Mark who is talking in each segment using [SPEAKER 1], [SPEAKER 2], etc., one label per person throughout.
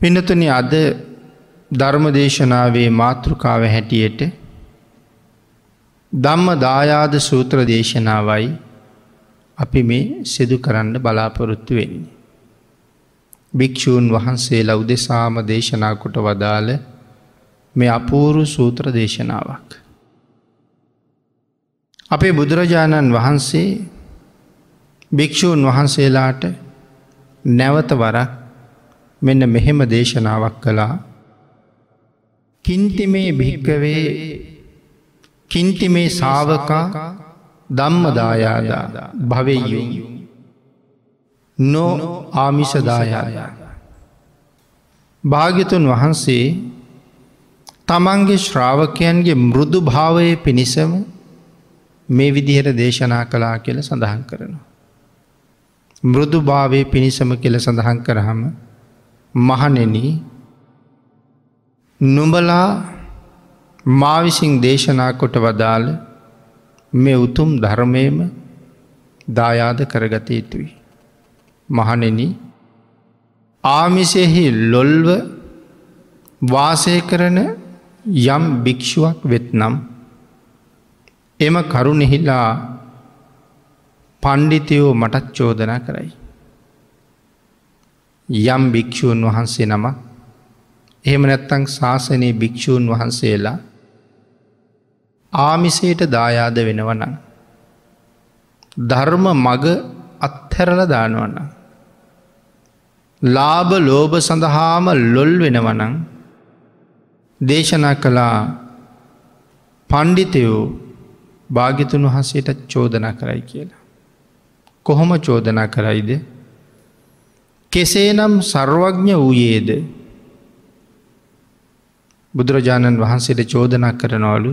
[SPEAKER 1] පිනතුනි අද ධර්මදේශනාවේ මාතෘකාව හැටියට ධම්ම දායාද සූත්‍ර දේශනාවයි අපි මේ සිදු කරන්න බලාපොරොත්තු වෙන්නේ. භික්‍ෂූන් වහන්සේලා උදෙසාම දේශනා කොට වදාළ මේ අපූරු සූත්‍ර දේශනාවක්. අපේ බුදුරජාණන් වහන්සේ භික්‍ෂූන් වහන්සේලාට නැවත වරක් මෙන්න මෙහෙම දේශනාවක් කළා කින්තිමේ භික්කවේ කින්තිමේ සාවකා දම්මදායාදා භවයු නෝ ආමිෂදායාදා. භාග්‍යතුන් වහන්සේ තමන්ගේ ශ්‍රාවකයන්ගේ මෘදු භාවය පිණිසම මේ විදිහට දේශනා කලා කියල සඳහන් කරනවා. මෘදු භාවය පිණිසම කෙල සඳහන් කරහම මහනෙන නුඹලා මාවිසිං දේශනා කොට වදාළ මේ උතුම් ධර්මයම දායාද කරගත යුතුයි. මහනෙන ආමිසෙහි ලොල්ව වාසය කරන යම් භික්‍ෂුවක් වෙත්නම් එම කරුණෙහිලා පණ්ඩිතයෝ මටත් චෝදනා කරයි. යම් භික්‍ෂූන් වහන්සේ නම එහෙම නැත්තං ශාසනයේ භික්‍ෂූන් වහන්සේලා ආමිසයට දායාද වෙනවනං. ධර්ම මග අත්හැරල දානවන්න. ලාභ ලෝභ සඳහාම ලොල් වෙනවනං දේශනා කළා පණ්ඩිතයෝ භාගිතුන් වහන්සේට චෝදනා කරයි කියලා. කොහොම චෝදනා කරයිද කෙසේනම් සර්වඥ වූයේද බුදුරජාණන් වහන්සේට චෝදනා කරනවලු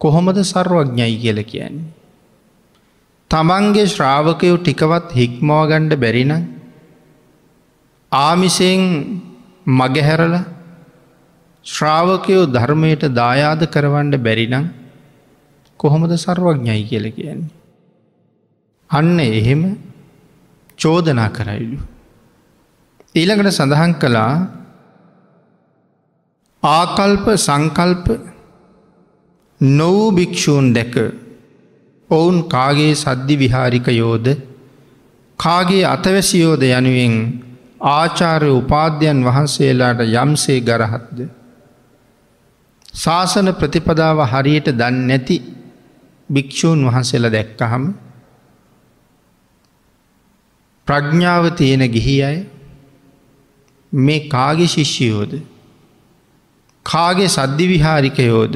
[SPEAKER 1] කොහොමද සර්වඥයි කියල කියන්නේ. තමන්ගේ ශ්‍රාවකයෝ ටිකවත් හික්මෝගණ්ඩ බැරින ආමිසයෙන් මගහැරල ශ්‍රාවකයෝ ධර්මයට දායාද කරවන්ඩ බැරිනම් කොහොමද සර්වඥයි කියල කියන්නේ. අන්න එහෙම චෝදනා කරයිලු. ඊළඟට සඳහන් කළා ආකල්ප සංකල්ප නොවූ භික්‍ෂූන් දැක ඔවුන් කාගේ සද්ධි විහාරික යෝද කාගේ අතවැසියෝද යනුවෙන් ආචාරය උපාධ්‍යයන් වහන්සේලාට යම්සේ ගරහත්ද. ශාසන ප්‍රතිපදාව හරියට දන්න නැති භික්‍ෂූන් වහන්සේල දැක්කහම ප්‍රඥ්ඥාව තියෙන ගිහි අය මේ කාගේ ශිෂ්‍යයෝද? කාගේ සද්ධි විහාරිකයෝද?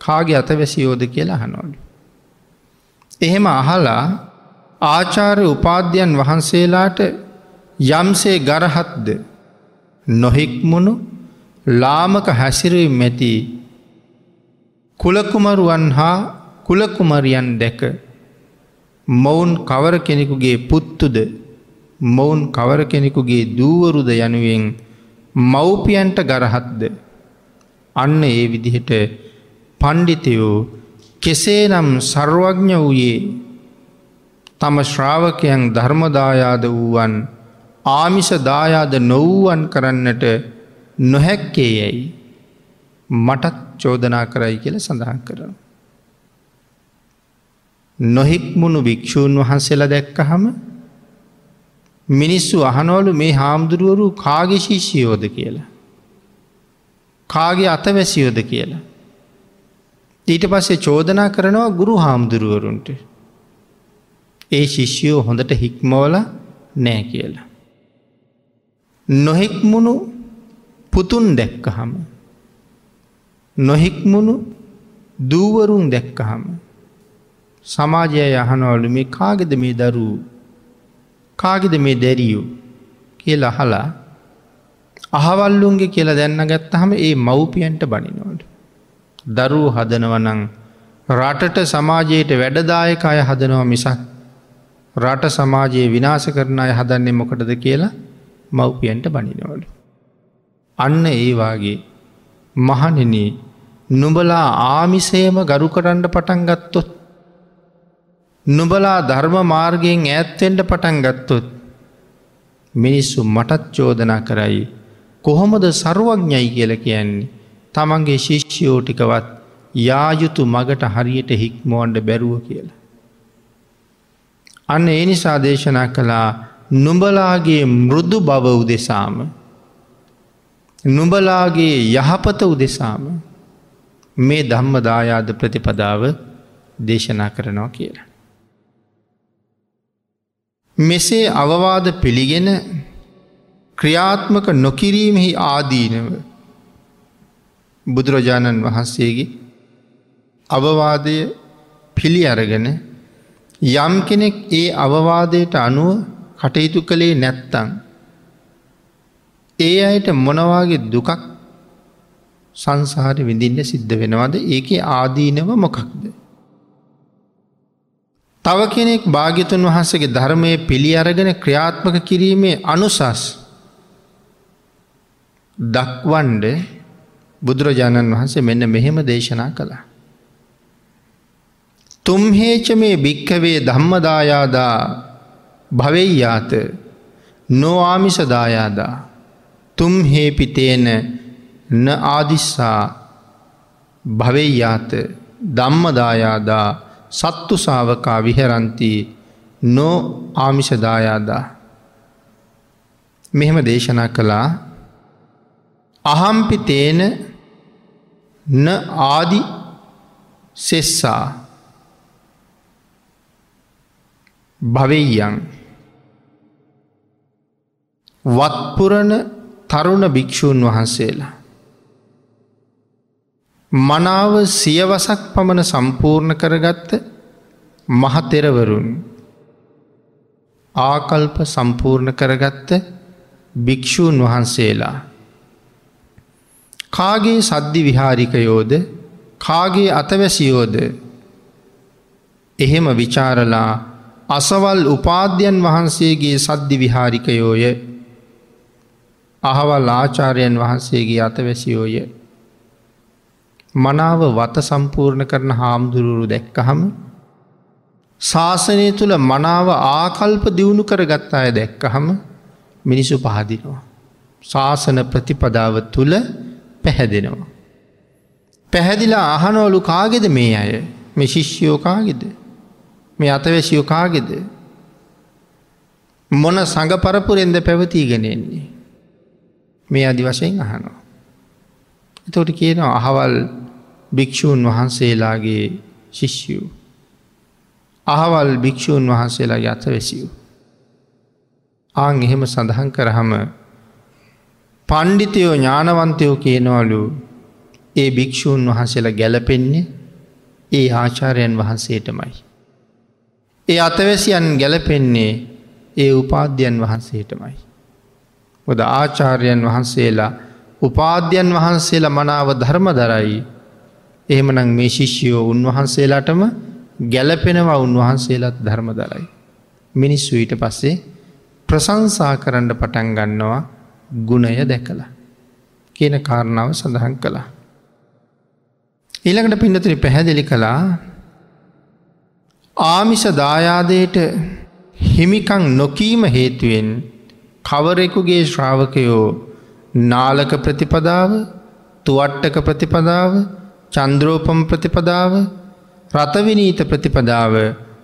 [SPEAKER 1] කාගේ අතවැසියෝද කියලා හනෝඩ. එහෙම අහලා ආචාර්ය උපාධ්‍යයන් වහන්සේලාට යම්සේ ගරහත්ද? නොහික්මුණු ලාමක හැසිරුවම් මැති කුලකුමරුවන් හා කුලකුමරියන් දැක මොවුන් කවර කෙනෙකුගේ පුත්තුද? මොවුන් කවර කෙනෙකුගේ දූවරුද යනුවෙන් මව්පියන්ට ගරහත්ද අන්න ඒ විදිහට පණ්ඩිතයෝ කෙසේ නම් සර්වඥ වූයේ තම ශ්‍රාවකයන් ධර්මදායාද වූවන් ආමිෂ දායාද නොවූවන් කරන්නට නොහැක්කේ යැයි මටත් චෝදනා කරයි කියල සඳහන් කරන. නොහික්මුණු භික්‍ෂූන් වහන්සේලා දැක්කහම මිනිස්සු අහනවලු මේ හාමුදුරුවරු කාගේ ශිෂ්‍යයෝද කියලා. කාගේ අතවැසියෝද කියලා. ඊට පස්සේ චෝදනා කරනවා ගුරු හාමුදුරුවරුන්ට. ඒ ශිෂ්‍යයෝ හොඳට හික්මෝල නෑ කියලා. නොහෙක්මුණු පුතුන් දැක්කහම. නොහික්මුණු දූවරුන් දැක්කහම. සමාජය යහනවලු මේ කාගෙද මේ දරූ කාගෙද මේ දැරියු කියල අහලා අහවල්ලුන්ගේ කියලා දැන්න ගත්තහම ඒ මව්පියන්ට බනිනවට. දරූ හදනවනං රටට සමාජයට වැඩදායක අය හදනව මිසක් රට සමාජයේ විනාස කරන අය හදන්නේ මොකටද කියලා මව්පියන්ට බනිනවලු. අන්න ඒවාගේ මහනෙන නුබලා ආමිසේම ගරු කරන්න පටන් ගත්තොත් නුබලා ධර්ම මාර්ගයෙන් ඈත්තෙන්ට පටන් ගත්තොත් මිනිස්සු මටත් චෝදනා කරයි කොහොමද සරුවඥයි කියල කියන්නේ තමන්ගේ ශිෂ්‍යයෝටිකවත් යායුතු මගට හරියට හික්මෝන්ඩ බැරුව කියලා. අන්න ඒ නිසා දේශනා කළා නුඹලාගේ මෘදු බව උදෙසාම. නුඹලාගේ යහපත උදෙසාම මේ ධම්ම දායාද ප්‍රතිපදාව දේශනා කරනවා කියලා. මෙසේ අවවාද පිළිගෙන ක්‍රියාත්මක නොකිරීමෙහි ආදීනව බුදුරජාණන් වහන්සේගේ අවවාදය පිළි අරගෙන යම් කෙනෙක් ඒ අවවාදයට අනුව කටයුතු කළේ නැත්තං. ඒ අයට මොනවාගේ දුකක් සංසාර විඳින්න සිද්ධ වෙනවද ඒක ආදීනව මොකක්ද. තව කෙනෙක් භාගිතුන් වහන්සගේ ධර්මය පිළි අරගෙන ක්‍රියාත්මක කිරීමේ අනුසස් දක්වන්ඩ බුදුරජාණන් වහන්සේ මෙන්න මෙහෙම දේශනා කළා. තුම්හේච මේ භික්කවේ ධම්මදායාදා භවෙයියාත නොආමිසදායාදා තුම්හේපිතේන න ආදිස්සා භවෙයියාත ධම්මදායාදා සත්තු සාවකා විහරන්ති නෝ ආමිෂදායාදා. මෙහෙම දේශනා කළා. අහම්පිතේන න ආදි සෙස්සා. භවෙයන් වත්පුරණ තරුණ භික්‍ෂූන් වහන්සේලා. මනාව සියවසක් පමණ සම්පූර්ණ කරගත්ත මහතෙරවරුන්. ආකල්ප සම්පූර්ණ කරගත්ත භික්‍ෂූන් වහන්සේලා. කාගේ සද්ධි විහාරිකයෝද? කාගේ අතවැසියෝද? එහෙම විචාරලා අසවල් උපාධ්‍යයන් වහන්සේගේ සද්ධි විහාරිකයෝය. අහවල් ආචාරයන් වහන්සේගේ අතවැසියෝය. මනාව වත සම්පූර්ණ කරන හාමුදුරුවරු දැක්කහම ශාසනය තුළ මනාව ආකල්ප දියුණු කරගත්ත අය දැක්කහම මිනිසු පහදිනවා. ශාසන ප්‍රතිපදාව තුළ පැහැදෙනවා. පැහැදිලා අහනෝලු කාගෙද මේ අය මෙ ශිෂ්‍යයෝ කාගෙද මේ අතවැසියෝ කාගෙද මොන සඟ පරපුරෙන්ද පැවතිීගෙනෙන්නේ මේ අදි වශයෙන් අහනවා. එතොට කියනවා අහවල් භික්‍ෂූන් වහන්සේලාගේ ශිෂ්‍යූ. අහවල් භික්‍ෂූන් වහන්සේලාගේ අතවැසිව්. ආං එහෙම සඳහන් කරහම පණ්ඩිතයෝ ඥානවන්තයෝ කියනවලු ඒ භික්‍ෂූන් වහන්සේලා ගැලපෙන්නේ ඒ ආචාරයන් වහන්සේටමයි. ඒ අතවැසියන් ගැලපෙන්නේ ඒ උපාධ්‍යයන් වහන්සේටමයි. ොද ආචාර්යන් වහන්සේලා උපාධ්‍යයන් වහන්සේලා මනාව ධර්ම දරයි එහෙමනං මේ ශිෂ්‍යයෝ උන්වහන්සේලාටම ගැලපෙනවා උන්වහන්සේලාත් ධර්ම දරයි. මිනිස්සු ඊට පස්සේ ප්‍රසංසා කරන්න පටන් ගන්නවා ගුණය දැකලා. කියන කාරණාව සඳහන් කළා. ඊළඟට පින්නතුරි පැහැදිලි කළා ආමිෂ දායාදයට හිමිකං නොකීම හේතුවෙන් කවරෙකුගේ ශ්‍රාවකයෝ නාලක ප්‍රතිපදාව තුවට්ටක ප්‍රතිපදාව චන්ද්‍රෝපම් ප්‍රතිපදාව රතවිනීත ප්‍රතිපදාව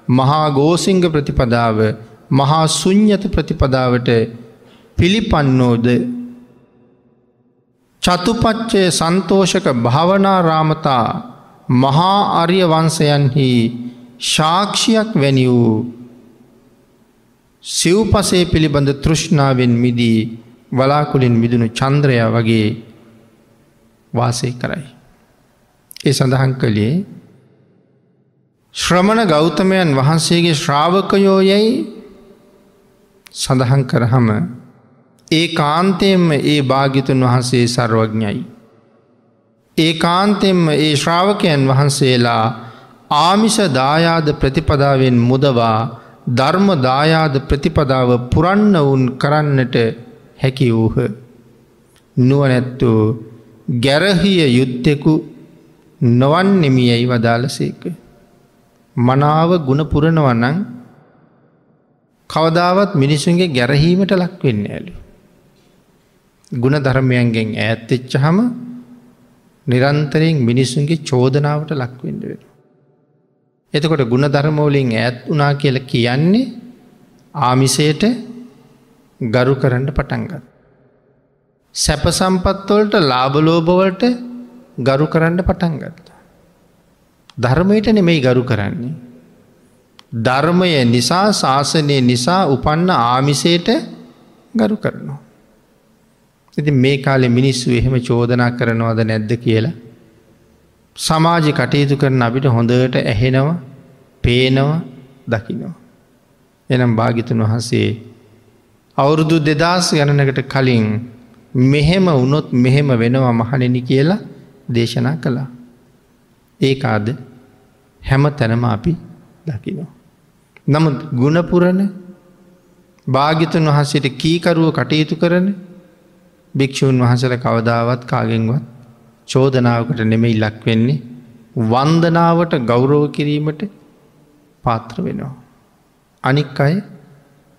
[SPEAKER 1] මහා ගෝසිංග ප්‍රතිපදාව මහා සුං්ඥත ප්‍රතිපදාවට පිළිපන්නෝද? චතුපච්චය සන්තෝෂක භාවනාරාමතා මහා අරිය වන්සයන්හි ශාක්ෂයක් වැනි වූ සිව්පසේ පිළිබඳ තෘෂ්ණාවෙන් මිදී වලාකුලින් මිදුණු චන්ද්‍රය වගේ වාසය කරයි. ඒ සඳහන් කළේ ශ්‍රමණ ගෞතමයන් වහන්සේගේ ශ්‍රාවකයෝ යැයි සඳහන් කරහම ඒ කාන්තයෙන්ම ඒ භාගිතුන් වහන්සේ සර්වඥයි. ඒ කාන්තෙන්ම ඒ ශ්‍රාවකයන් වහන්සේලා ආමිෂ දායාද ප්‍රතිපදාවෙන් මුදවා ධර්ම දායාද ප්‍රතිපදාව පුරන්න වුන් කරන්නට හැකි වූහ. නුවනැත්තු ගැරහිය යුත්තෙකු නොවන්නෙමියයි වදාලසේක. මනාව ගුණ පුරණවනං කවදාවත් මිනිසුන්ගේ ගැරහීමට ලක්වෙන්න ඇලු. ගුණ ධර්මයන්ගෙන් ඇත්තෙච්ච හම නිරන්තරයෙන් මිනිස්සුන්ගේ චෝදනාවට ලක්වෙන්ඩ වෙන. එතකොට ගුණ ධර්මෝලින් ඇත් වනා කියල කියන්නේ ආමිසයට ගරු කරන්න පටන්ගත්. සැප සම්පත්වලට ලාබලෝභවලට ගරු කරන්න පටන්ගත්ත. ධර්මයට නෙමෙයි ගරු කරන්නේ. ධර්මය නිසා ශාසනය නිසා උපන්න ආමිසයට ගරු කරනවා. ඉති මේ කාලෙ මිනිස්සු එහෙම චෝදනා කරනවද නැද්ද කියලා. සමාජ කටයුතු කරන අපිට හොඳට ඇහෙනවා පේනවා දකිනවා. එනම් භාගිතුන් වහන්සේ අවුරුදු දෙදස් ගණනකට කලින් මෙහෙම වුණොත් මෙහෙම වෙනවා මහනෙනි කියලා දේශනා කළා. ඒකාද හැම තැනම අපි දකිනවා. නමුත් ගුණපුරණ භාගිතුන් වහන්සේට කීකරුව කටයුතු කරන භික්‍ෂූන් වහසල කවදාවත් කාගෙන්වත් චෝදනාවකට නෙමෙයි ලක් වෙන්නේ වන්දනාවට ගෞරව කිරීමට පාත්‍ර වෙනවා. අනික් අය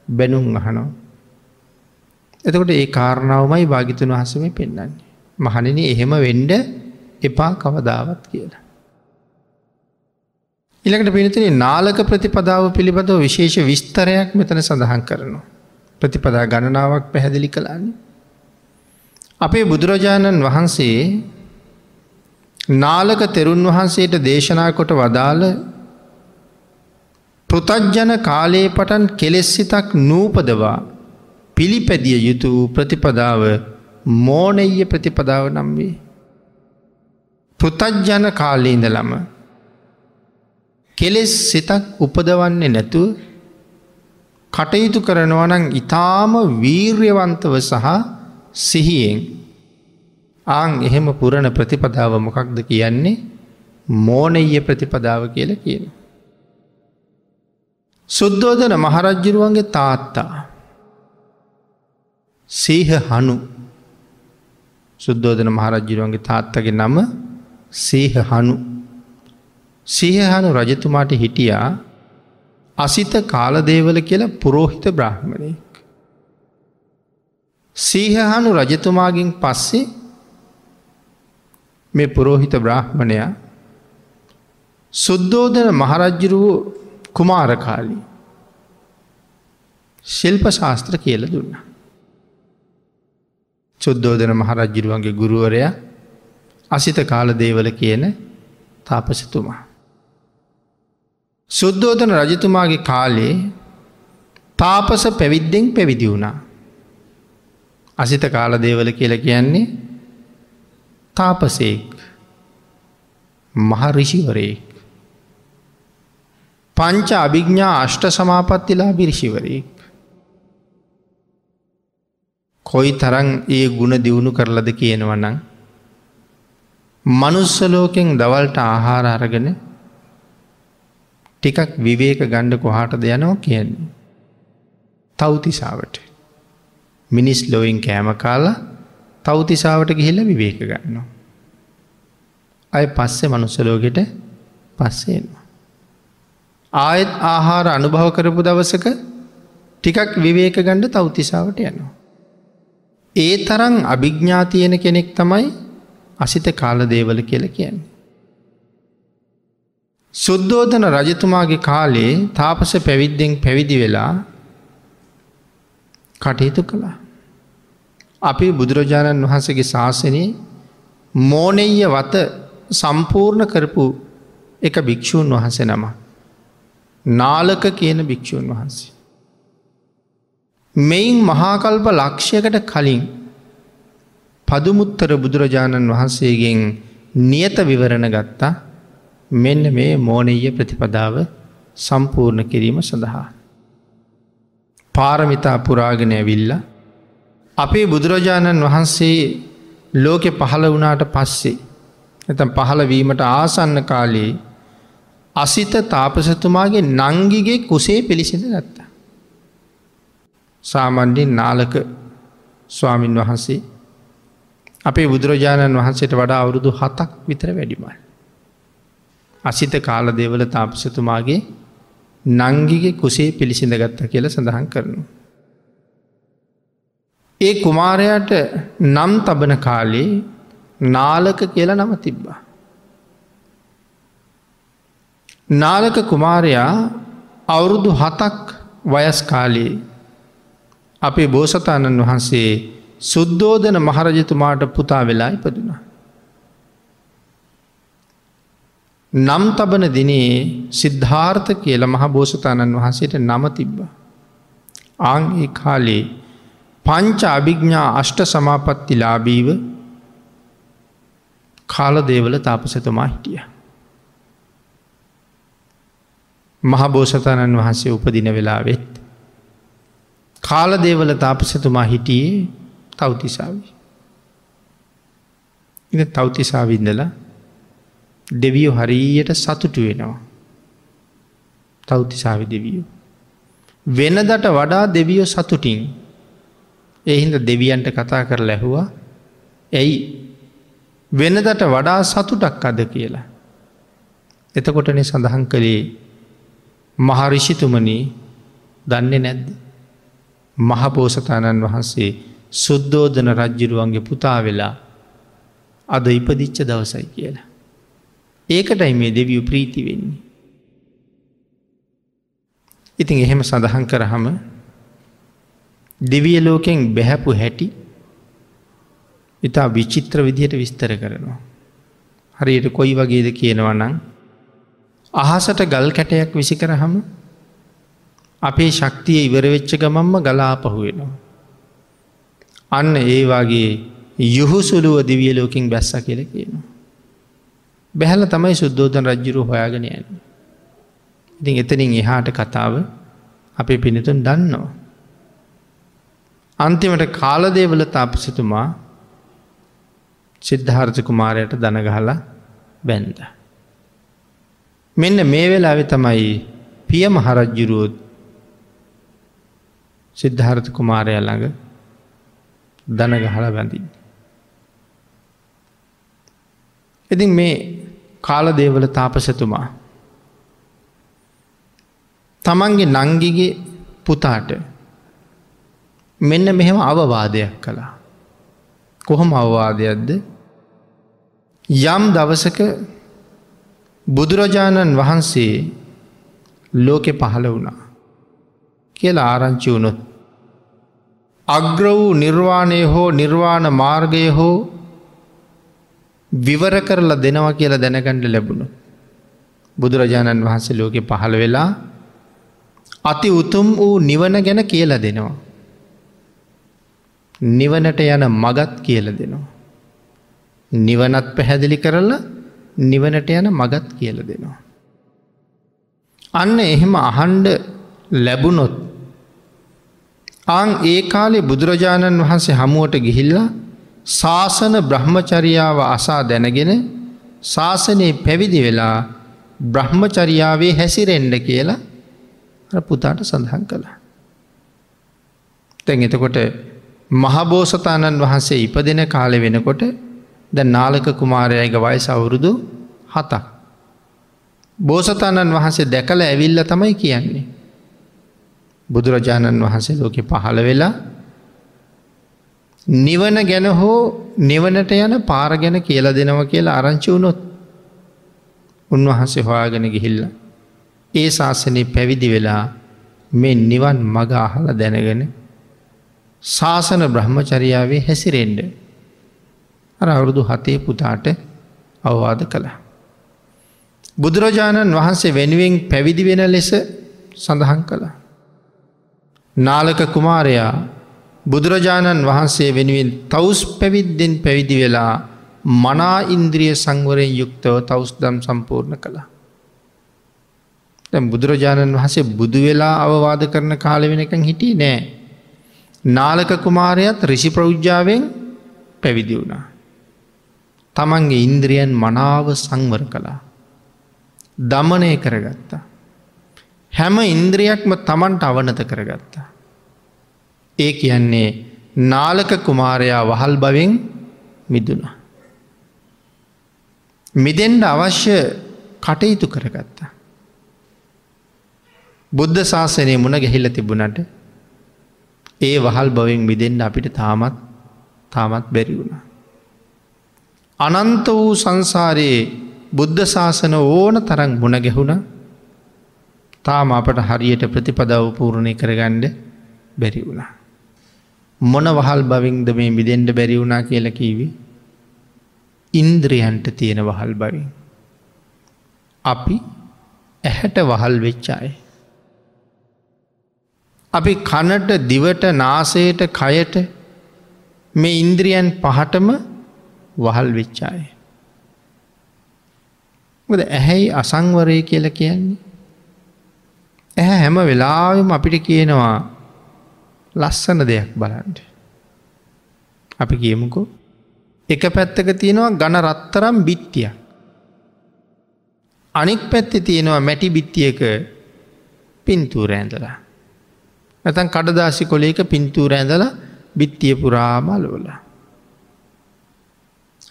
[SPEAKER 1] බැනුම් අහනෝ. එතකොට ඒ කාරණාවමයි භාගිතුන් වහසම පෙන්න්නන්නේ. මහණනි එහෙම වෙන්ඩ එපා කවදාවත් කියලා. ඉළකට පිනිතින නාලක ප්‍රතිපදාව පිළිබඳව විශේෂ විස්තරයක් මෙතන සඳහන් කරනවා. ප්‍රතිපදා ගණනාවක් පැහැදිලි කළන්නේ. අපේ බුදුරජාණන් වහන්සේ නාලක තෙරුන් වහන්සේට දේශනා කොට වදාළ පෘතජ්ජන කාලයේ පටන් කෙලෙස්සිතක් නූපදවා පිළිපැදිය යුතු ප්‍රතිපදාව මෝනෙය ප්‍රතිපදාව නම් වේ. පෘතජ්ජන කාලීඉඳලම කෙලෙස් සිතක් උපදවන්නේ නැතුව කටයුතු කරනවනං ඉතාම වීර්යවන්තව සහ සිහියෙන් ආං එහෙම පුරණ ප්‍රතිපදාව මොකක්ද කියන්නේ මෝනෙය ප්‍රතිපදාව කියල කියන. සුද්දෝදන මහරජ්ජිරුවන්ගේ තාත්තා සීහ හනු සුද්දෝදන මහරජ්ජිරුවන්ගේ තාත්තගේ නම සීහ හනු සිහහනු රජතුමාට හිටියා අසිත කාලදේවල කියල පුරෝහිත බ්‍රහ්මණයෙක්. සීහහනු රජතුමාගෙන් පස්සේ මේ පුරෝහිත බ්‍රහ්මණයා සුද්දෝදන මහරජ්ජුරුව කුමාරකාලී ශිල්ප ශාස්ත්‍ර කියල දුන්න. චුද්දෝදන මහරජ්ජිරුවන්ගේ ගුරුවරයා අසිත කාල දේවල කියන තාපසතුමා. සුද්දෝතන රජතුමාගේ කාලේ තාපස පැවිද්දෙන් පැවිදි වුණා. අසිත කාලදේවල කියල කියන්නේ තාපසේක් මහරිෂිවරයෙක්. පංච අභිග්ඥා අෂ්ට සමාපත්තිලා බිරිෂිවරයෙක්. කොයි තරන් ඒ ගුණ දියුණු කරලද කියනවනං. මනුස්සලෝකෙන් දවල්ට ආහාර අරගෙන ටිකක් විවේක ගණ්ඩ කොහාටද යනෝ කියන්නේ. තවතිසාාවට. මිනිස් ලොවින් කෑම කාලා තවතිසාාවට ගිහිල්ල විවේක ගන්නවා. අය පස්සෙ මනුස්සලෝගෙට පස්සේෙනවා. ආයෙත් ආහාර අනුභව කරපු දවසක ටිකක් විවේක ගණ්ඩ තවතිසාාවට යනවා. ඒ තරං අභිග්ඥාතියන කෙනෙක් තමයි අසිත කාල දේවල කියල කියන්නේ. සුද්දෝධන රජතුමාගේ කාලේ තාපස පැවිද්දෙන් පැවිදි වෙලා කටයුතු කළා. අපි බුදුරජාණන් වහන්සගේ ශාසනයේ මෝනෙය වත සම්පූර්ණ කරපු එක භික්‍ෂූන් වහන්සේ නම. නාලක කියන භික්‍ෂූන් වහන්සේ. මෙයින් මහාකල්ප ලක්ෂයකට කලින් පදුමුත්තර බුදුරජාණන් වහන්සේගෙන් නියත විවරණ ගත්තා මෙන්න මේ මෝනීය ප්‍රතිපදාව සම්පූර්ණ කිරීම සඳහා. පාරමිතා පුරාගෙන ඇවිල්ල අපේ බුදුරජාණන් වහන්සේ ලෝකෙ පහළ වනාට පස්සේ ඇතම් පහළවීමට ආසන්න කාලයේ අසිත තාපසතුමාගේ නංගිගේ කුසේ පිළිසිඳ ගත්ත. සාමන්ඩින් නාලක ස්වාමින් වහන්සේ අපේ බුදුරජාණන් වහන්සේට වඩා අවුරුදු හතක් විතර වැඩිමයි. අසිත කාල දෙවල තාපසතුමාගේ නංගිගේ කුසේ පිළිසිඳ ගත්ත කියල සඳහන් කරනු. ඒ කුමාරයට නම් තබන කාලේ නාලක කියල නම තිබ්බා. නාලක කුමාරයා අවුරුදු හතක් වයස් කාලයේ අපේ බෝසතාණන් වහන්සේ සුද්දෝදන මහරජතුමාට පුතා වෙලා ඉපදුනා. නම් තබන දිනේ සිද්ධාර්ථ කියල මහ බෝසතාණන් වහන්සේට නම තිබ්බ. ආං ඒ කාලේ පංච අභිග්ඥා අෂ්ට සමාපත්ති ලාබීව කාලදේවල තාපසතුමා හිටිය. මහබෝසතාණන් වහන්සේ උපදින වෙලාවෙත්. කාලදේවල තාපසතුමා හිටියේ තවතිසාවි. ඉ තවතිසාවින්දලා දෙවියෝ හරියට සතුටු වෙනවා. තවතිසාවි දෙවියෝ. වෙනදට වඩා දෙවියෝ සතුටින් එහින්ද දෙවියන්ට කතා කර ලැහුවා ඇයි වෙනදට වඩා සතුටක් අද කියලා. එතකොටන සඳහන් කළේ මහරිෂිතුමනී දන්නේ නැද්ද. මහපෝසතාණන් වහන්සේ සුද්දෝධන රජ්ජිරුවන්ගේ පුතා වෙලා අද ඉපදිච්ච දවසයි කියලා. ඒකටයි මේ දෙවියු ප්‍රීති වෙන්නේ. ඉතින් එහෙම සඳහන් කරහම දෙවිය ලෝකෙන් බැහැපු හැටි ඉතා විචිත්‍ර විදිහට විස්තර කරනවා. හරියට කොයි වගේද කියනවනං අහසට ගල් කැටයක් විසි කරහම අපේ ශක්තිය ඉවරවෙච්ච ගමම්ම ගලාපහු වෙනවා. අන්න ඒවාගේ යුහුසුළුව දිවිය ලෝකින් බැස්ස කියල කියනවා. බැහල තමයි සුද්දෝතන් රජ්ජුරු හොයාගෙන යන්න. ඉතින් එතනින් එහාට කතාව අපේ පිනතුන් දන්නවා. අන්තිමට කාලදේවල තාපසිතුමා සිද්ධාර්ථ කුමාරයට දනගහලා බැන්ද. මෙන්න මේ වෙලාවෙ තමයි පිය මහරජ්ජුරුවෝත් සිද්ධාර්ථ කුමාරය ළඟ දනගහල බැඳින්. ඉතින් මේ කාලදේවල තාපසතුමා තමන්ගේ නංගිගේ පුතාට මෙන්න මෙහෙම අවවාදයක් කළා. කොහොම අවවාදයක්ද යම් දවසක බුදුරජාණන් වහන්සේ ලෝකෙ පහළ වුණා කියලා ආරංචි වුණොත්. අග්‍ර වූ නිර්වාණය හෝ නිර්වාණ මාර්ගය හෝ විවර කරලා දෙනවා කියලා දැනගණ්ඩ ලැබුණු. බුදුරජාණන් වහන්සේ ලෝකෙ පහළ වෙලා අති උතුම් වූ නිවන ගැන කියලා දෙනවා. නිවනට යන මගත් කියල දෙනවා. නිවනත් පැහැදිලි කරලා නිවනට යන මගත් කියල දෙනවා. අන්න එහෙම අහන්ඩ ලැබුණොත් අං ඒ කාලේ බුදුරජාණන් වහන්සේ හමුවට ගිහිල්ලා ශාසන බ්‍රහ්මචරියාව අසා දැනගෙන ශාසනයේ පැවිදි වෙලා බ්‍රහ්මචරියාවේ හැසිරෙන්ඩ කියලා පුතාට සඳහන් කළා. තැන් එතකොට මහබෝසතාණන් වහන්සේ ඉපදෙන කාලෙ වෙනකොට ද නාලක කුමාරයයික වයස අවුරුදු හතක්. බෝසතාණන් වහන්සේ දැකල ඇවිල්ල තමයි කියන්නේ. බුදුරජාණන් වහන්සේ ලෝකෙ පහළ වෙලා නිවන ගැන හෝ නිවනට යන පාර ගැන කියලා දෙනව කියලා අරංචි වුණොත් උන්වහන්සේ හොයාගෙන ගිහිල්ල. ඒ ශාසනය පැවිදි වෙලා මේ නිවන් මග අහල දැනගෙන ශාසන බ්‍රහ්මචරියාවේ හැසිරෙන්ඩ අර අවුරුදු හතේ පුතාට අවවාද කළ. බුදුරජාණන් වහන්සේ වෙනුවෙන් පැවිදි වෙන ලෙස සඳහන් කළා. නාලක කුමාරයා බුදුරජාණන් වහන්සේ වෙනුවෙන් තවස් පැවිද්දෙන් පැවිදි වෙලා මනා ඉන්ද්‍රිය සංවරයෙන් යුක්තව තවස්දම් සම්පූර්ණ කළා. බුදුරජාණන් වහසේ බුදු වෙලා අවවාද කරන කාල වෙනකං හිටිය නෑ. නාලක කුමාරයත් රිෂි ප්‍රෞද්ජාවෙන් පැවිදි වුණා. තමන්ගේ ඉන්ද්‍රියන් මනාව සංවර කළා. දමනය කරගත්තා. හැම ඉන්ද්‍රියක්ම තමන්ට අවනත කරගත්තා. ඒ කියන්නේ නාලක කුමාරයා වහල් බවෙන් මිදුණ. මිදෙන්ඩ අවශ්‍ය කටයුතු කරගත්තා. බුද්ධ ශාසනය මුණ ගැහිල්ල තිබුණට ඒ වහල් බවින් මිදෙන්ට අපිට තාමත් තාමත් බැරි වුණ. අනන්ත වූ සංසාරයේ බුද්ධ ශාසන ඕන තරං මුණ ගැහුණ තාම අපට හරියට ප්‍රතිපදව පූර්ණය කරගණ්ඩ බැරි වුණා. මොන වහල් බවින්ද මේ මිදෙන්ට බැරි වුණා කියල කීවි ඉන්ද්‍රියන්ට තියෙන වහල් බවින්. අපි ඇහැට වහල් වෙච්චාය. අපි කනට දිවට නාසයට කයට මේ ඉන්ද්‍රියන් පහටම වහල් වෙච්චාය. ද ඇහැයි අසංවරය කියල කියන්නේ. ඇහැ හැම වෙලාවම අපිට කියනවා ලස්සන දෙයක් බලන්ට. අපි කියමුකෝ එක පැත්තක තියෙනවා ගණ රත්තරම් බිත්තියක්. අනික් පැත්ති තියෙනවා මැටි බිත්තියක පින්තූර ඇඳලා. ඇතන් කඩදාසි කොලේක පින්තූර ඇඳලා බිත්තිය පුරාමලෝල.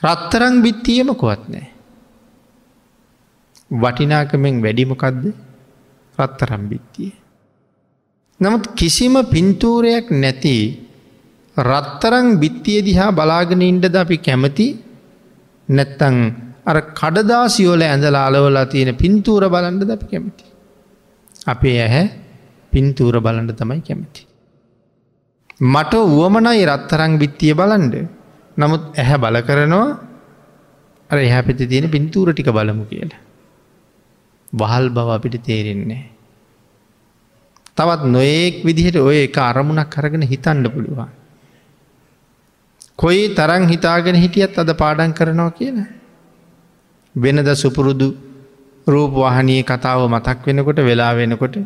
[SPEAKER 1] රත්තරං බිත්තියම කොවත් නෑ. වටිනාකමෙන් වැඩිමකක්ද රත්තරම් බිත්තිය. නමුත් කිසිම පින්තූරයක් නැති රත්තරං බිත්තිය දිහා බලාගෙන ඉන්ඩද අපි කැමති නැත්තං අර කඩදාසියෝල ඇඳලා අලවලා තියෙන පින්තූර බලන්ඩ ද අපි කැමති. අපේ ඇහැ පින්තූර බලන්ඩ තමයි කැමති. මට වුවමනයි රත්තරං බිත්තිය බලන්ඩ නමුත් ඇහැ බල කරනවා අර එහැ පැති තියෙන පින්තූර ටික බලමු කියලා. වහල් බව අපිට තේරෙන්නේ. තවත් නොයෙක් විදිහට ඔය එක අරමුණක් කරගෙන හිතන්ඩ පුළුවන්. කොයි තරං හිතාගෙන හිටියත් අද පාඩන් කරනවා කියලා. වෙනද සුපුරුදු රූපවාහනී කතාව මතක් වෙනකොට වෙලා වෙනකොට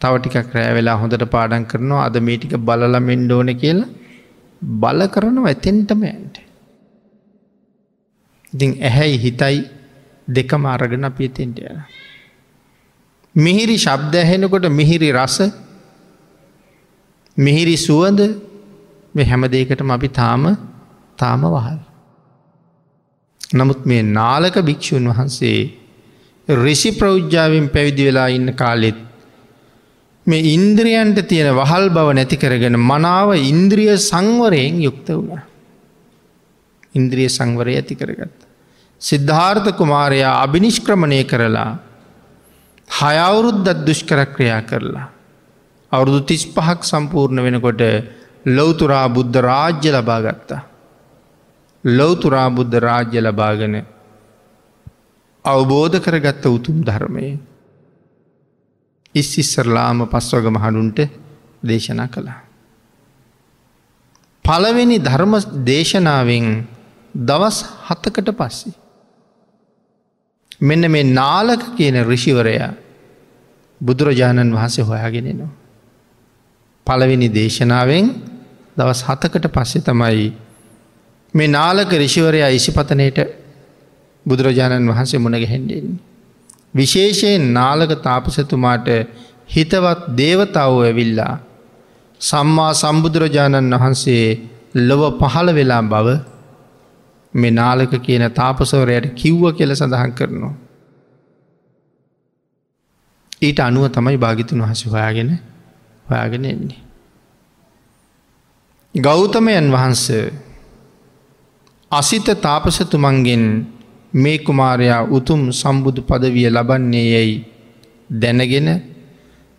[SPEAKER 1] තවටිකක් රෑ වෙලා හොඳට පාඩන් කරනවා අද මේ ටික බලලමෙන්ඩ ඕන කියලා බල කරනවා ඇතෙන්ටම ඇන්ට. ඉතින් ඇහැයි හිතයි දෙකම අරගෙන අපිතෙන්ට යන. මිහිරි ශබ්ද ඇහෙනකොට මිහිරි රස මිහිරි සුවඳ මේ හැම දෙකටම අපි තාම තාම වහල්. නමුත් මේ නාලක භික්‍ෂූන් වහන්සේ රිසි ප්‍රෞද්ජාවෙන් පැවිදි වෙලා ඉන්න කාලෙත් මේ ඉන්ද්‍රියන්ට තියෙන වහල් බව නැති කරගෙන මනාව ඉන්ද්‍රිය සංවරයෙන් යුක්ත වුණ. ඉන්ද්‍රිය සංවරය ඇති කරගත්ත. සිද්ධාර්ථ කුමාරයා අභිනිෂ්ක්‍රමණය කරලා හයවුරුද්දත් දුෂ්කර ක්‍රියා කරලා. අවුරුදු තිස් පහක් සම්පූර්ණ වෙනකොට ලොවතුරා බුද්ධ රාජ්‍ය ලබා ගත්තා. ලොවතුරා බුද්ධ රාජ්‍ය ලබාගෙන අවබෝධ කරගත්ත උතුම් ධර්මය. ඉස්සිස්සරලාම පස්වග මහනුන්ට දේශනා කළා. පළවෙනි ධර්ම දේශනාවෙන් දවස් හතකට පස්සේ. මෙන්න මේ නාලක කියන රිෂිවරයා බුදුරජාණන් වහන්සේ හොයාගෙනෙනවා. පළවෙනි දේශනාවෙන් දවස් හතකට පස්සෙ තමයි මේ නාලක රිෂිවරයා ඉසිපතනයට බුදුරජාණන් වහන්සේ මුණගැහෙන්ඩෙන්. විශේෂයෙන් නාලක තාපසතුමාට හිතවත් දේවතාව ඇවිල්ලා සම්මා සම්බුදුරජාණන් වහන්සේ ලොව පහළ වෙලා බව මේ නාලක කියන තාපසවරයට කිව්ව කියල සඳහන් කරනවා. ඊට අනුව තමයි භාගිතුන් වහස හොයාගෙන හොයාගෙන එන්නේ. ගෞතමයන් වහන්ස අසිත තාපසතුමන්ගෙන් මේ කුමාරයා උතුම් සම්බුදු පදවිය ලබන්නේ යැයි දැනගෙන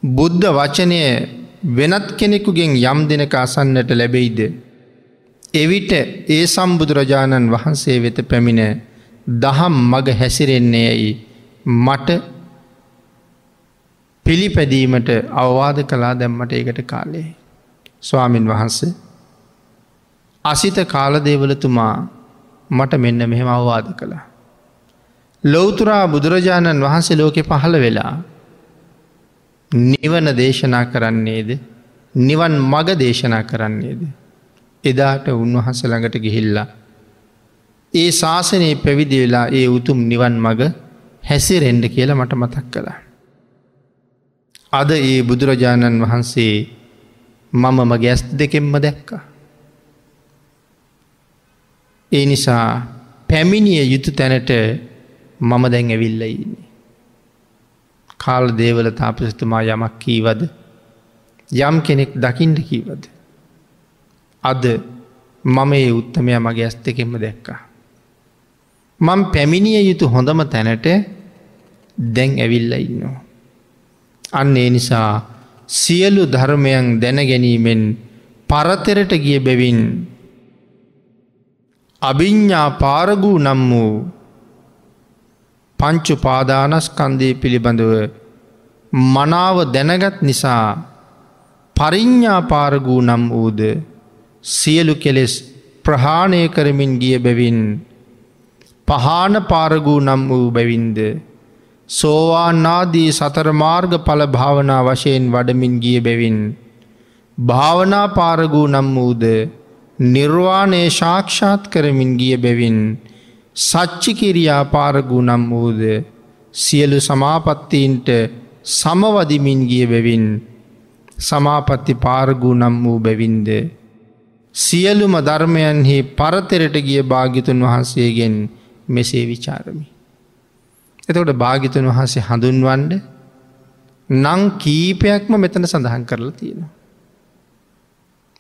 [SPEAKER 1] බුද්ධ වචනය වෙනත් කෙනෙකුගෙන් යම් දෙනක අසන්නට ලැබෙයිද. එවිට ඒ සම්බුදුරජාණන් වහන්සේ වෙත පැමිණ දහම් මග හැසිරෙන්නේ යැයි මට පිළිපැදීමට අවවාද කලා දැම්මට ඒකට කාලේ. ස්වාමින් වහන්සේ අසිත කාලදේවලතුමා මට මෙන්න මෙහෙම අවවාද කළා. ලොවතුරා බුදුරජාණන් වහන්සේ ලෝකෙ පහළ වෙලා නිවන දේශනා කරන්නේද නිවන් මග දේශනා කරන්නේද. එදාට උන්වහස ළඟට ගිහිල්ලා. ඒ ශාසනයේ පැවිදි වෙලා ඒ උතුම් නිවන් මග හැසිරෙන්ඩ කියල මට මතක් කළා. අද ඒ බුදුරජාණන් වහන්සේ මම මගේ ඇස් දෙකෙන්ම දැක්කා. ඒ නිසා පැමිණිය යුතු තැනට මම දැන් ඇවිල්ල ඉන්නේ. කාල දේවල තාපසතුමා යමක් කීවද යම් කෙනෙක් දකිින්ට කීවද. අද මම ඒ උත්තමය මගේ ඇස් දෙකෙම දැක්කා. මං පැමිණිය යුතු හොඳම තැනට දැන් ඇවිල්ල ඉන්නවා. අන්න ඒ නිසා සියලු ධර්මයන් දැනගැනීමෙන් පරතරට ගිය බැවින් අභිඤ්ඥා පාරගූ නම් වූ පංචු පාදානස්කන්දය පිළිබඳව මනාව දැනගත් නිසා පරිඤ්ඥා පාරගූ නම් වූද සියලු කෙලෙස් ප්‍රහාණය කරමින් ගිය බැවින් පහන පාරගූ නම් වූ බැවින්ද සෝවාන්නාදී සතරමාර්ග පල භාවනා වශයෙන් වඩමින් ගිය බැවින් භාවනා පාරගූ නම් වූද නිර්වාණය ශාක්ෂාත් කරමින් ගිය බැවින් සච්චිකිරියා පාරගූ නම් වූද සියලු සමාපත්තීන්ට සමවදිමින් ගිය බැවින් සමාපත්ති පාරගූ නම් වූ බැවින්ද. සියලුම ධර්මයන්හි පරතරට ගිය භාගිතුන් වහන්සේගෙන් මෙසේ විචාරමි. එතකොට භාගිතුන් වහන්සේ හඳුන්වන්ඩ නං කීපයක්ම මෙතන සඳහන් කරලා තියෙනවා.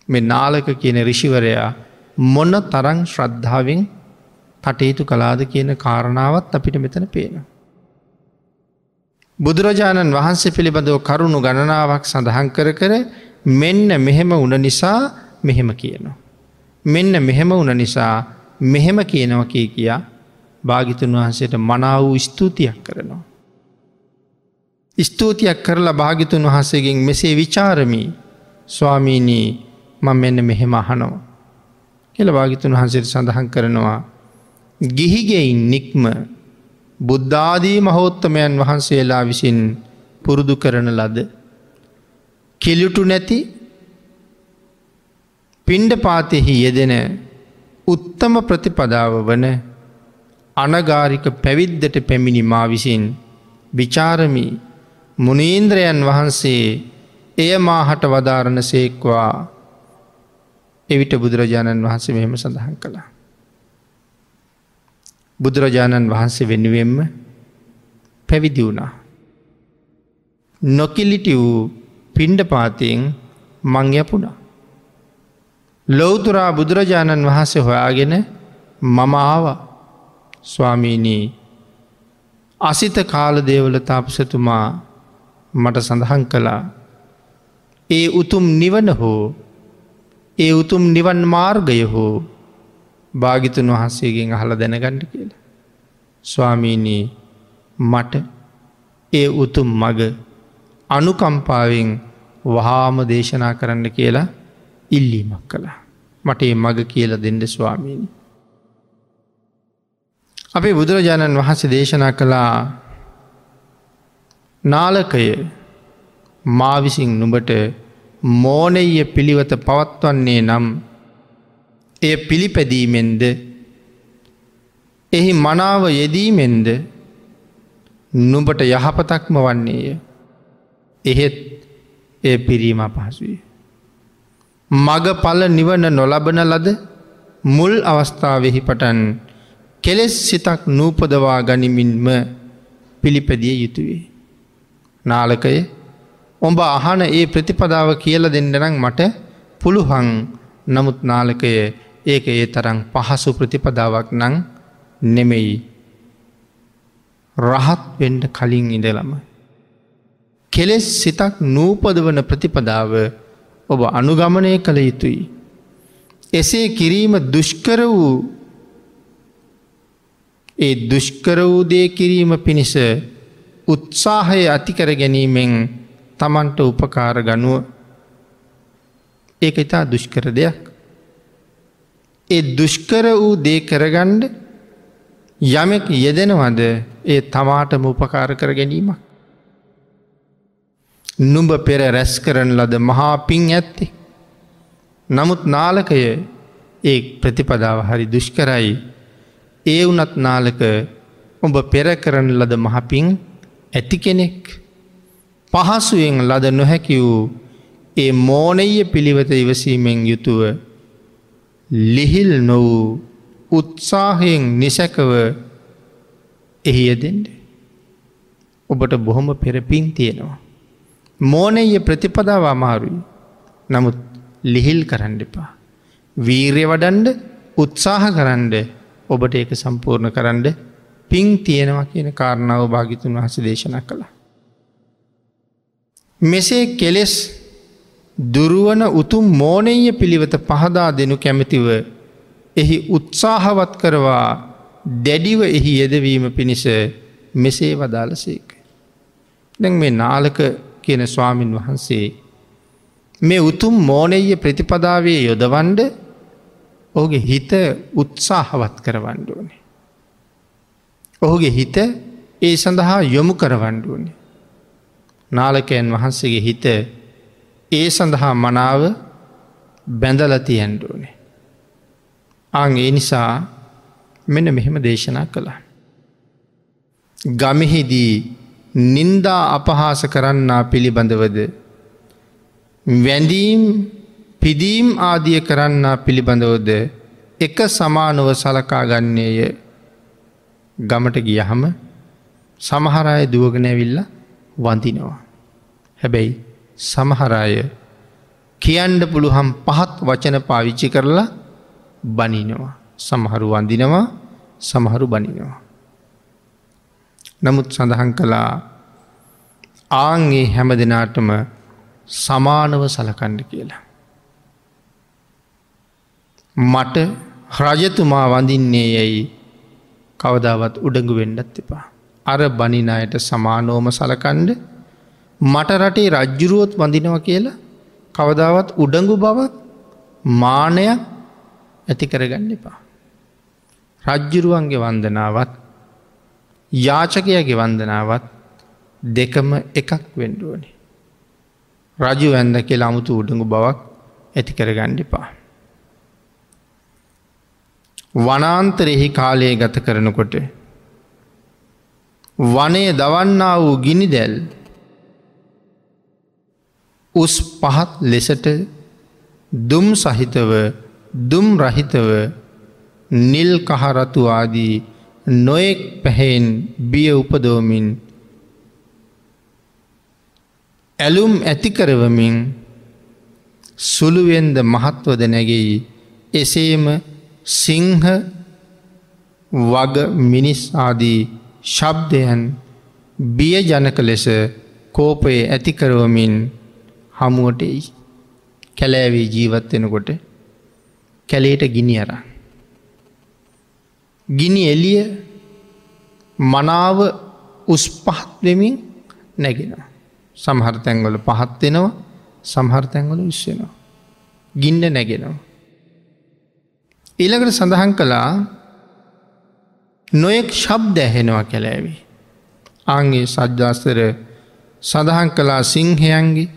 [SPEAKER 1] මේ නාලක කියන රිෂිවරයා මොන්න තරං ශ්‍රද්ධාවෙන් කටයුතු කලාද කියන කාරණාවත් අපිට මෙතන පේනවා. බුදුරජාණන් වහන්සේ පිළිබඳව කරුණු ගණනාවක් සඳහන් කර කර මෙන්න මෙහෙම උන නිසා මෙහෙම කියනවා. මෙන්න මෙහෙම උන නිසා මෙහෙම කියනව කිය කියා භාගිතුන් වහන්සේට මනාව වූ ස්තුතියක් කරනවා. ස්තුතියක් කරලා භාගිතුන් වහන්සේගෙන් මෙසේ විචාරමී ස්වාමීනී මං මෙන්න මෙහෙම අහනවා. කියල භාගිතුන් වහන්සේට සඳහන් කරනවා. ගිහිගෙයින් නික්ම බුද්ධාදී මහෝත්තමයන් වහන්සේලා විසින් පුරුදු කරන ලද කෙලිටු නැති පින්ඩ පාතෙහි යෙදෙන උත්තම ප්‍රතිපදාව වන අනගාරික පැවිද්දට පැමිණි මා විසින් විචාරමි මුණීන්ද්‍රයන් වහන්සේ එය මාහට වදාරණ සේක්වා එවිට බුදුරජාණන් වහන්සේ මෙහෙම සඳහන් කළා. බුදුරජාණන් වහන්සේ වෙනුවෙන්ම පැවිදි වුණා. නොකිලිටි වූ පින්ඩ පාතයෙන් මං යපුණා. ලොවතුරා බුදුරජාණන් වහන්සේ හොයාගෙන මම ආව ස්වාමීනී අසිත කාල දේවල තාපසතුමා මට සඳහන් කළා ඒ උතුම් නිවන හෝ ඒ උතුම් නිවන් මාර්ගය හෝ භාගිතුන් වහන්සේගෙන් අහල දැනගණ්ඩ කියල. ස්වාමීනී මට ඒ උතුම් මග අනුකම්පාවෙන් වහාම දේශනා කරන්න කියලා ඉල්ලීමක් කළා. මට ඒ මග කියල දෙන්න ස්වාමීණි. අපේ බුදුරජාණන් වහන්සේ දේශනා කළා නාලකය මාවිසින් නුඹට මෝනෙය පිළිවත පවත්වන්නේ නම් එය පිළිපැදීමෙන්ද එහි මනාව යෙදීමෙන්ද නුඹට යහපතක්ම වන්නේය එහෙත් එය පිරීම පහසුවේ. මග පල නිවන නොලබන ලද මුල් අවස්ථාවෙහි පටන් කෙලෙස් සිතක් නූපදවා ගනිමින්ම පිළිපැදිය යුතුවේ. නාලකය ඔඹ අහන ඒ ප්‍රතිපදාව කියල දෙන්නනම් මට පුළුහං නමුත් නාලකය ඒක ඒ තරම් පහසු ප්‍රතිපදාවක් නං නෙමෙයි රහත් වෙන්ඩ කලින් ඉඳලම. කෙලෙස් සිතක් නූපදවන ප්‍රතිපදාව ඔබ අනුගමනය කළ යුතුයි. එසේ කිරීම දුෂ්කර වූ ඒ දුෂ්කර වූ දේ කිරීම පිණිස උත්සාහය අතිකර ගැනීමෙන් තමන්ට උපකාර ගනුව ඒක ඉතා දුෂ්කර දෙයක්. ඒ දුෂ්කර වූ දේ කරගණ්ඩ යමෙක් යෙදෙනවද ඒ තමාටම උපකාර කර ගැනීමක්. නුඹ පෙර රැස් කරන ලද මහා පින් ඇත්තේ. නමුත් නාලකය ඒ ප්‍රතිපදාව හරි දුෂ්කරයි ඒ වනත් නාලක ඔඹ පෙර කරන ලද මහපින් ඇති කෙනෙක් පහසුවෙන් ලද නොහැකි වූ ඒ මෝනය පිළිවෙත ඉවසීමෙන් යුතුව ලිහිල් නොවූ උත්සාහයෙන් නිසැකව එහිය දෙෙන්ඩ. ඔබට බොහොම පෙරපින් තියෙනවා. මෝනය ප්‍රතිපදාව අමාරුයි. නමුත් ලිහිල් කරන්න එපා. වීරය වඩන්ඩ උත්සාහ කරන්ඩ ඔබට ඒක සම්පූර්ණ කරන්න පින් තියෙනවා කියන කාරණාව භාගිතුන් වහස දේශනා කළා. මෙසේ කෙලෙස් දුරුවන උතුම් මෝනීය පිළිවෙත පහදා දෙනු කැමතිව එහි උත්සාහවත් කරවා දැඩිව එහි යෙදවීම පිණිස මෙසේ වදාලසේක. දැන් මේ නාලක කියන ස්වාමීන් වහන්සේ මේ උතුම් මෝනය ප්‍රතිපදාවේ යොදවන්ඩ ඔහුගේ හිත උත්සාහවත් කරවන්ඩුවනේ. ඔහුගේ හිත ඒ සඳහා යොමු කරවන්ඩුවනේ. නාලකයන් වහන්සේගේ හිත ඒ සඳහා මනාව බැඳලති ඇන්ඩුවනේ. අං ඒ නිසා මෙන මෙහෙම දේශනා කළා. ගමෙහිදී නින්දා අපහාස කරන්නා පිළිබඳවද වැඳීම් පිදීම් ආදිය කරන්නා පිළිබඳවද එක සමානව සලකා ගන්නේය ගමට ගියහම සමහරය දුවගෙනැවිල්ල වඳිනවා. හැබැයි සමහරය කියන්ඩ පුළුහම් පහත් වචන පාවිච්චි කරලා බනිනවා. සමහරු වඳිනවා සමහරු බනිනවා. නමුත් සඳහන් කළා ආංගේ හැම දෙනාටම සමානව සලකණ්ඩ කියලා. මට රජතුමා වඳින්නේ යැයි කවදාවත් උඩඟු වෙන්ඩත් එපා. අර බනිනායට සමානෝම සලකණ්ඩ මට රටේ රජ්ජුරුවොත් වඳිනව කියලා කවදාවත් උඩඟු බවක් මානයක් ඇති කරගන්න එපා. රජ්ජුරුවන්ගේ වන්දනාවත් යාචකයගේ වන්දනාවත් දෙකම එකක් වෙන්ඩුවනේ. රජු වැන්ද කියලා අමුතු උඩඟු බවක් ඇති කරගණ්ඩිපා. වනාන්තරෙහි කාලය ගත කරනකොට වනය දවන්නා වූ ගිනි දැල් උස් පහත් ලෙසට දුම් සහිතව දුම් රහිතව නිල් කහරතු ආදී නොයෙක් පැහෙන් බිය උපදෝමින් ඇලුම් ඇතිකරවමින් සුළුවෙන්ද මහත්වද නැගෙයි එසේම සිංහ වග මිනිස් ආදී ශබ්දයන් බියජනක ලෙස කෝපයේ ඇතිකරවමින් හමුවට එයි කැලෑවේ ජීවත්වෙනකොට කැලේට ගිනි අර. ගිනි එලිය මනාව උස් පහත්වෙමින් නැගෙනවා. සමහර තැන්වල පහත් වෙනවා සමහර තැන්වල විශ්වෙනවා. ගින්ඩ නැගෙනවා. ඊළකට සඳහන් කළා නොයෙක් ශබ්ද ඇහෙනවා කැලෑවි. ආන්ගේ සජ්ජාස්තර සඳහන් කලා සිංහයන්ගේ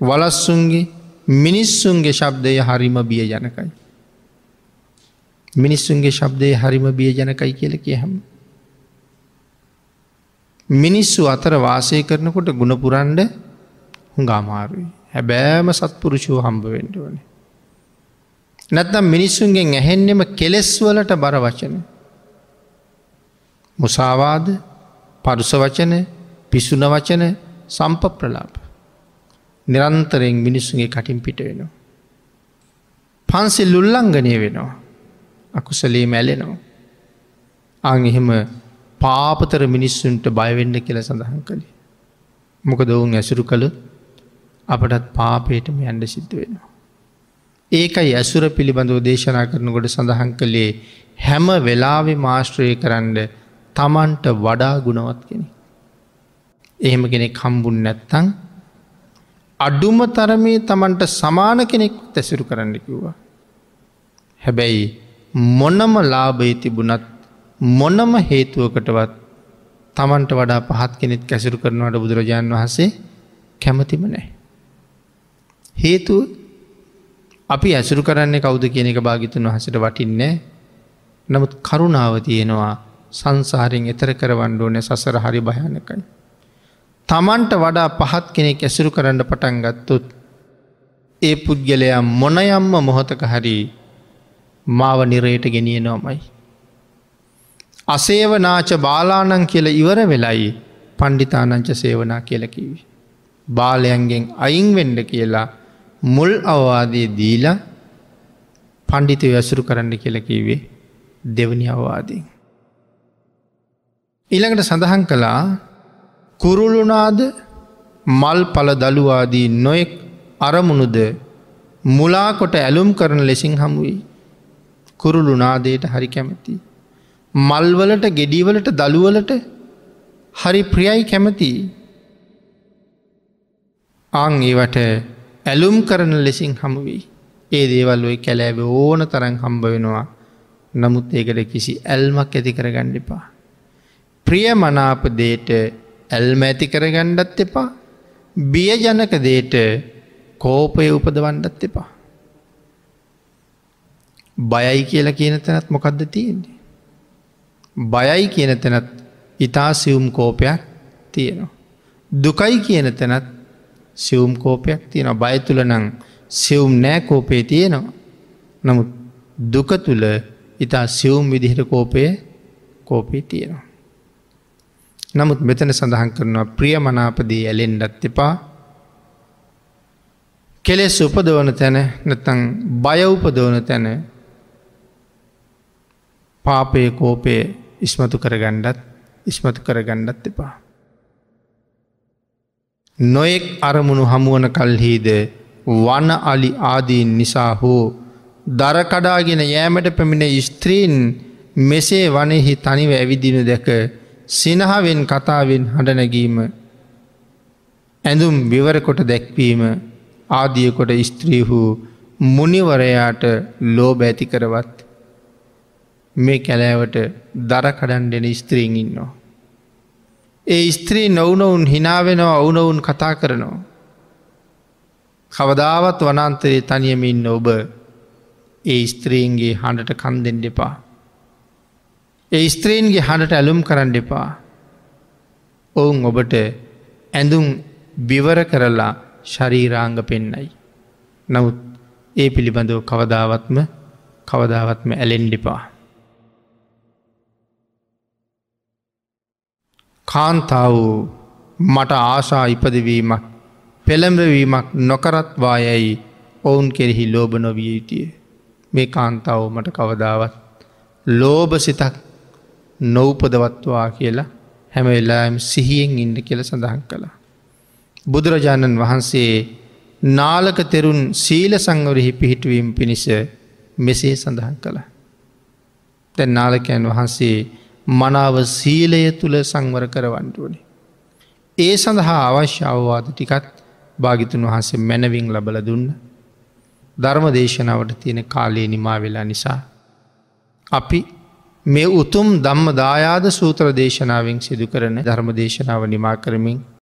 [SPEAKER 1] වලස්සුන්ගේ මිනිස්සුන්ගේ ශබ්දය හරිම බිය ජනකයි. මිනිස්සුන්ගේ ශබ්දය හරිම බිය ජනකයි කියල කියහම. මිනිස්සු අතර වාසය කරනකොට ගුණපුරන්ඩ හුඟාමාරුයි. හැබෑම සත්පුරුෂෝ හම්බ වෙන්ඩුවනේ. නැත්නම් මිනිස්සුන්ගෙන් ඇහෙන්නෙම කෙලෙස්වලට බර වචන. මුසාවාද පරුස වචන පිසුන වචන සම්ප ප්‍රලාප. නිරන්තරයෙන් මිනිස්සුගේ කටින් පිට වෙනවා. පන්සිල් උල්ලංගනය වෙනවා. අකුසලේ මැලෙනවා. අං එහෙම පාපතර මිනිස්සුන්ට බයවෙන්න කියල සඳහන් කළේ. මොකද ඔවුන් ඇසුරු කළ අපටත් පාපේටම යන්ඩ සිද්ධ වෙනවා. ඒකයි ඇසුර පිළිබඳව දේශනා කරනකොට සඳහන් කළේ හැම වෙලාවෙ මාශ්‍රය කරන්න තමන්ට වඩා ගුණවත් කෙනෙ. එහෙම කෙනෙක් හම්බුන් නැත්තං අඩුම තරමේ තමන්ට සමාන කෙනෙක් තැසිරු කරන්න කිව්වා. හැබැයි මොනම ලාබයි තිබුණත් මොනම හේතුවකටවත් තමන්ට වඩා පහත් කෙනෙත් කැසිරු කරනවට බුදුරජාණන් වහසේ කැමතිම නෑ. හේතුව අපි ඇසුරු කරන්නේ කවුද කියන එක භාගිතුන් වහසට වටින්නේ නමුත් කරුණාව තියෙනවා සංසාරෙන් එතර කරවන්ඩ ඕන සසර හරි භයනකයි. තමන්ට වඩා පහත් කෙනෙක් ඇසුරු කරන්න පටන් ගත්තුත් ඒ පුද්ගලයා මොනයම්ම මොහොතක හරි මාව නිරයට ගෙනියනවාමයි. අසේවනාච බාලානං කියල ඉවර වෙලයි පණ්ඩිතානංච සේවනා කියලකිවි. බාලයන්ගෙන් අයින් වෙන්ඩ කියලා මුල් අවවාදය දීලා පණ්ඩිතය ඇසුරු කරන්න කියලකිවේ දෙවනි අවවාදී. ඊළඟට සඳහන් කළා කුරුළුනාද මල් පල දළුවාදී නොයෙක් අරමුණුද මුලාකොට ඇලුම් කරන ලෙසින් හමුවී. කුරුළුනාදයට හරි කැමති. මල්වලට ගෙඩිවලට දළුවලට හරි ප්‍රියයි කැමති. අං ඒවට ඇලුම් කරන ලෙසින් හමුවී. ඒ දේවල් ඔයි කැලෑබ ඕන තරන් හම්බ වෙනවා. නමුත් ඒකට කිසි ඇල්මක් ඇති කරගණ්ඩිපා. ප්‍රිය මනාප දේට ඇල්ම ඇති කරගණ්ඩත් එපා. බියජනක දේට කෝපය උපදවන්නත් එපා. බයයි කියලා කියන තැනත් මොකක්ද තියෙන්නේ. බයයි කියන තැනත් ඉතා සියුම් කෝපයක් තියෙනවා. දුකයි කියන තැනත් සියුම් කෝපයක් තියෙන බය තුළ නං සියුම් නෑ කෝපේ තියෙනවා. නමුත් දුක තුළ ඉතා සියුම් විදිහට කෝපය කෝපී තියෙනවා. නමුත් මෙතන සඳහන් කරනවා ප්‍රියමනාපදී ඇලෙන්ඩත් එපා කෙලෙස් උපදවන තැන නැතං බය උපදවන තැන පාපය කෝපය ඉස්මතු කරගණ්ඩත් ඉස්මතු කරගණ්ඩත් එපා. නොයෙක් අරමුණු හමුවන කල්හිද වන අලි ආදීන් නිසා හෝ දරකඩාගෙන යෑමට පැමිණ ස්ත්‍රීන් මෙසේ වනෙහි තනිව ඇවිදිනු දැක සිනහවෙන් කතාවෙන් හඬනැගීම ඇඳුම් විවරකොට දැක්වීම ආදියකොට ස්ත්‍රීහු මුනිවරයාට ලෝබ ඇති කරවත් මේ කැලෑවට දරකඩන්ඩෙන ස්ත්‍රීන් ඉන්නවා. ඒ ස්ත්‍රී නොවනවුන් හිනාවෙනවා ඔවුනවුන් කතා කරනවා. කවදාවත් වනන්තරයේ තනියමින් ඔබ ඒ ස්ත්‍රීන්ගේ හඬට කන් දෙෙන් දෙපා. ඒ ස්ත්‍රීන්ගේ හඬට ඇලුම් කරන්න එපා. ඔවුන් ඔබට ඇඳුම් බිවර කරලා ශරීරාංග පෙන්නයි. නමුත් ඒ පිළිබඳව කවදාවත්ම කවදාවත්ම ඇලෙන්ඩිපා. කාන්තාව මට ආශා ඉපදවීමක් පෙළඹවීමක් නොකරත්වායැයි ඔවුන් කෙරෙහි ලෝබ නොවිය යුතුය. මේ කාන්තාව මට කවදාවත් ලෝභ සිතක් නොවපදවත්වා කියලා හැම වෙලාම් සිහියෙන් ඉන්න කියල සඳහන් කළා. බුදුරජාණන් වහන්සේ නාලක තෙරුන් සීල සංවරෙහි පිහිටුවීම පිණිස මෙසේ සඳහන් කළ. තැන් නාලකයන් වහන්සේ මනාව සීලය තුළ සංවර කරවන්ටුවනේ. ඒ සඳහා අවශ්‍ය අවවාද ටිකත් භාගිතුන් වහන්සේ මැනවින් ලබල දුන්න ධර්ම දේශනාවට තියෙන කාලයේ නිමා වෙලා නිසා. අපි මේ උතුම් දම්ම දායාද සූත්‍ර දේශනාවෙන් සිදු කරන ධර්ම දේශනාව නිමා කරමින්